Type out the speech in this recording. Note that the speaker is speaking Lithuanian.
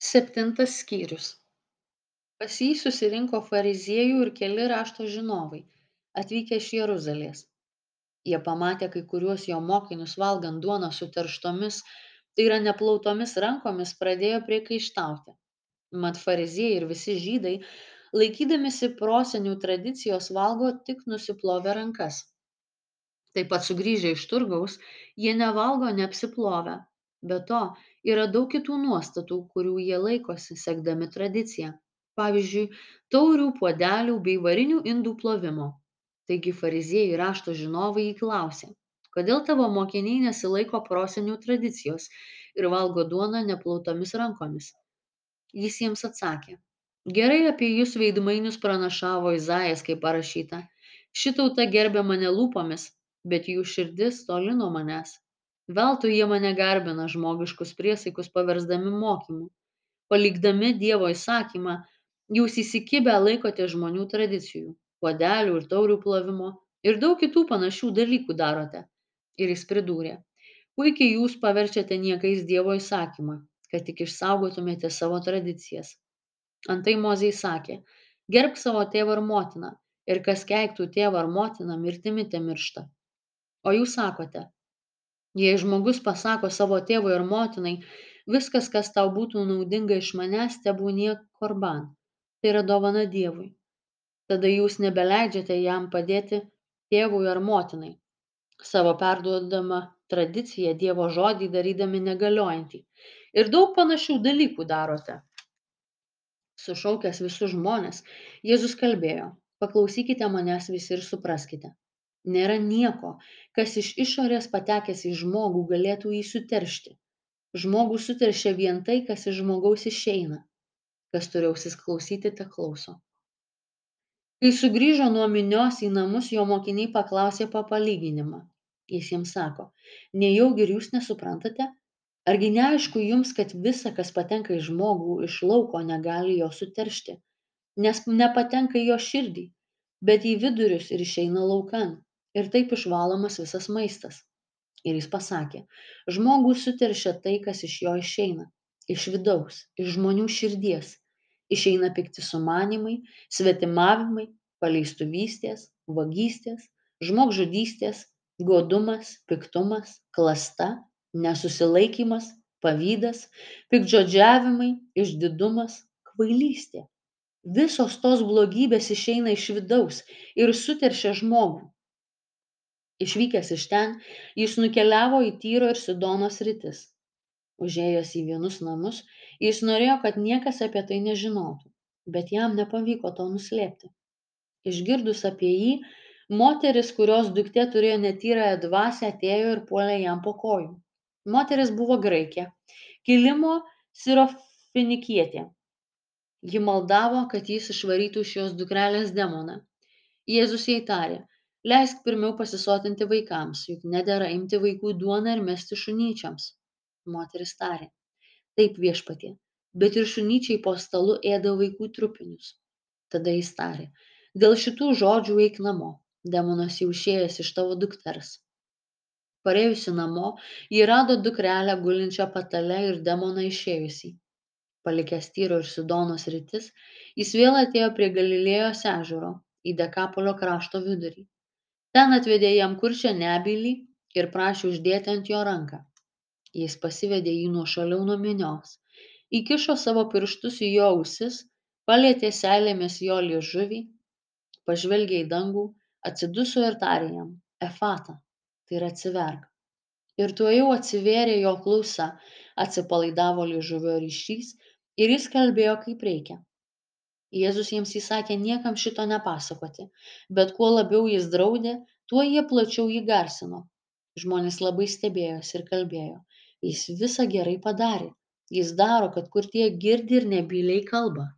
septintas skyrius. Pas jį susirinko fariziejų ir keli rašto žinovai atvykę iš jeruzalės. Jie pamatę kai kuriuos jo mokinius valgant duoną suterštomis tai yra neplautomis rankomis pradėjo priekaištauti. Mat fariziejai ir visi žydai laikydamiesi prosenių tradicijos valgo tik nusiplovę rankas. Taip pat sugrįžę iš turgaus jie nevalgo neapsiplovę be to yra daug kitų nuostatų kurių jie laikosi sekdami tradicija pavyzdžiui taurių puodelių bei varinių indų plovimo. Taigi fariziejai rašto žinovai jį klausė kodėl tavo mokiniai nesilaiko prosenių tradicijos ir valgo duoną neplautomis rankomis? Jis jiems atsakė gerai apie jus veidmainius pranašavo izaijas kaip parašyta. Ši tauta gerbia mane lūpomis bet jų širdis toli nuo manęs veltui jie mane garbina žmogiškus priesaikus paversdami mokymu. Palikdami dievo įsakymą jūs įsikibę laikotės žmonių tradicijų puodelių ir taurių plovimo ir daug kitų panašių dalykų darote. Ir jis pridūrė puikiai jūs paverčiate niekais dievo įsakymą kad tik išsaugotumėte savo tradicijas. Antai mozei sakė gerbk savo tėvą ir motiną ir kas keiktų tėvą ar motiną mirtimi temiršta o jūs sakote jei žmogus pasako savo tėvui ar motinai viskas kas tau būtų naudinga iš manęs tebūnie korban tai yra dovana dievui. Tada jūs nebeleidžiate jam padėti tėvui ar motinai savo perduodama tradicija dievo žodį darydami negaliojantį. Ir daug panašių dalykų darote. Sušaukęs visus žmones jėzus kalbėjo paklausykite manęs visi ir supraskite nėra nieko. Kas iš išorės patekęs į žmogų galėtų jį suteršti. Žmogų suteršia vien tai kas iš žmogaus išeina. Kas turi ausis klausyti teklauso kai sugrįžo nuo minios į namus jo mokiniai paklausė papalyginimą jis jiems sako nejaugi ir jūs nesuprantate? Argi neaišku jums kad visa kas patenka į žmogų iš lauko negali jo suteršti? Nes nepatenka į jo širdį bet į vidurius ir išeina laukan ir taip išvalomas visas maistas. Ir jis pasakė žmogų suteršia tai kas iš jo išeina iš vidaus iš žmonių širdies. Išeina pikti sumanymai svetimavimai paleistuvystės vagystės žmogžudystės godumas piktumas klasta nesusilaikymas pavydas piktžodžiavimai išdidumas kvailystė. Visos tos blogybės išeina iš vidaus ir suteršia žmogų išvykęs iš ten jis nukeliavo į tyro ir sidono sritis užėjęs į vienus namus jis norėjo kad niekas apie tai nežinotų bet jam nepavyko to nuslėpti. Išgirdus apie jį moteris kurios duktė turėjo netyrąją dvasią atėjo ir puolė jam po kojų. Moteris buvo graikė kilimo sirofinikietė. Ji maldavo kad jis išvarytų iš jos dukrelės demoną. Jėzus jai tarė leisk pirmiau pasisotinti vaikams juk nedera imti vaikų duoną ir mesti šunyčiams moteris tarė. Taip viešpatie bet ir šunyčiai po stalu ėda vaikų trupinius. Tada jis tarė. Dėl šitų žodžių eik namo demonas jau išėjęs iš tavo dukters. Parėjusi namo ji rado dukrelę gulinčią patale ir demoną išėjusį palikęs tyro ir sidono sritis jis vėl atėjo prie galilėjos ežero į dekapolio krašto vidurį ten atvedė jam kurčią nebylį ir prašė uždėti ant jo ranką. Jis pasivedė jį nuošaliau nuo minios įkišo savo pirštus į jo ausis palietė seilėmis jo liežuvį pažvelgė į dangų atsiduso ir tarė jam efata tai yra atsiverk. Ir tuojau atsivėrė jo klausa atsipalaidavo liežuvio ryšys ir jis kalbėjo kaip reikia jėzus jiems įsakė niekam šito nepasakoti bet kuo labiau jis draudė tuo jie plačiau jį garsino. Žmonės labai stebėjosi ir kalbėjo. Jis visa gerai padarė. Jis daro kad kurtieji girdi ir nebyliai kalba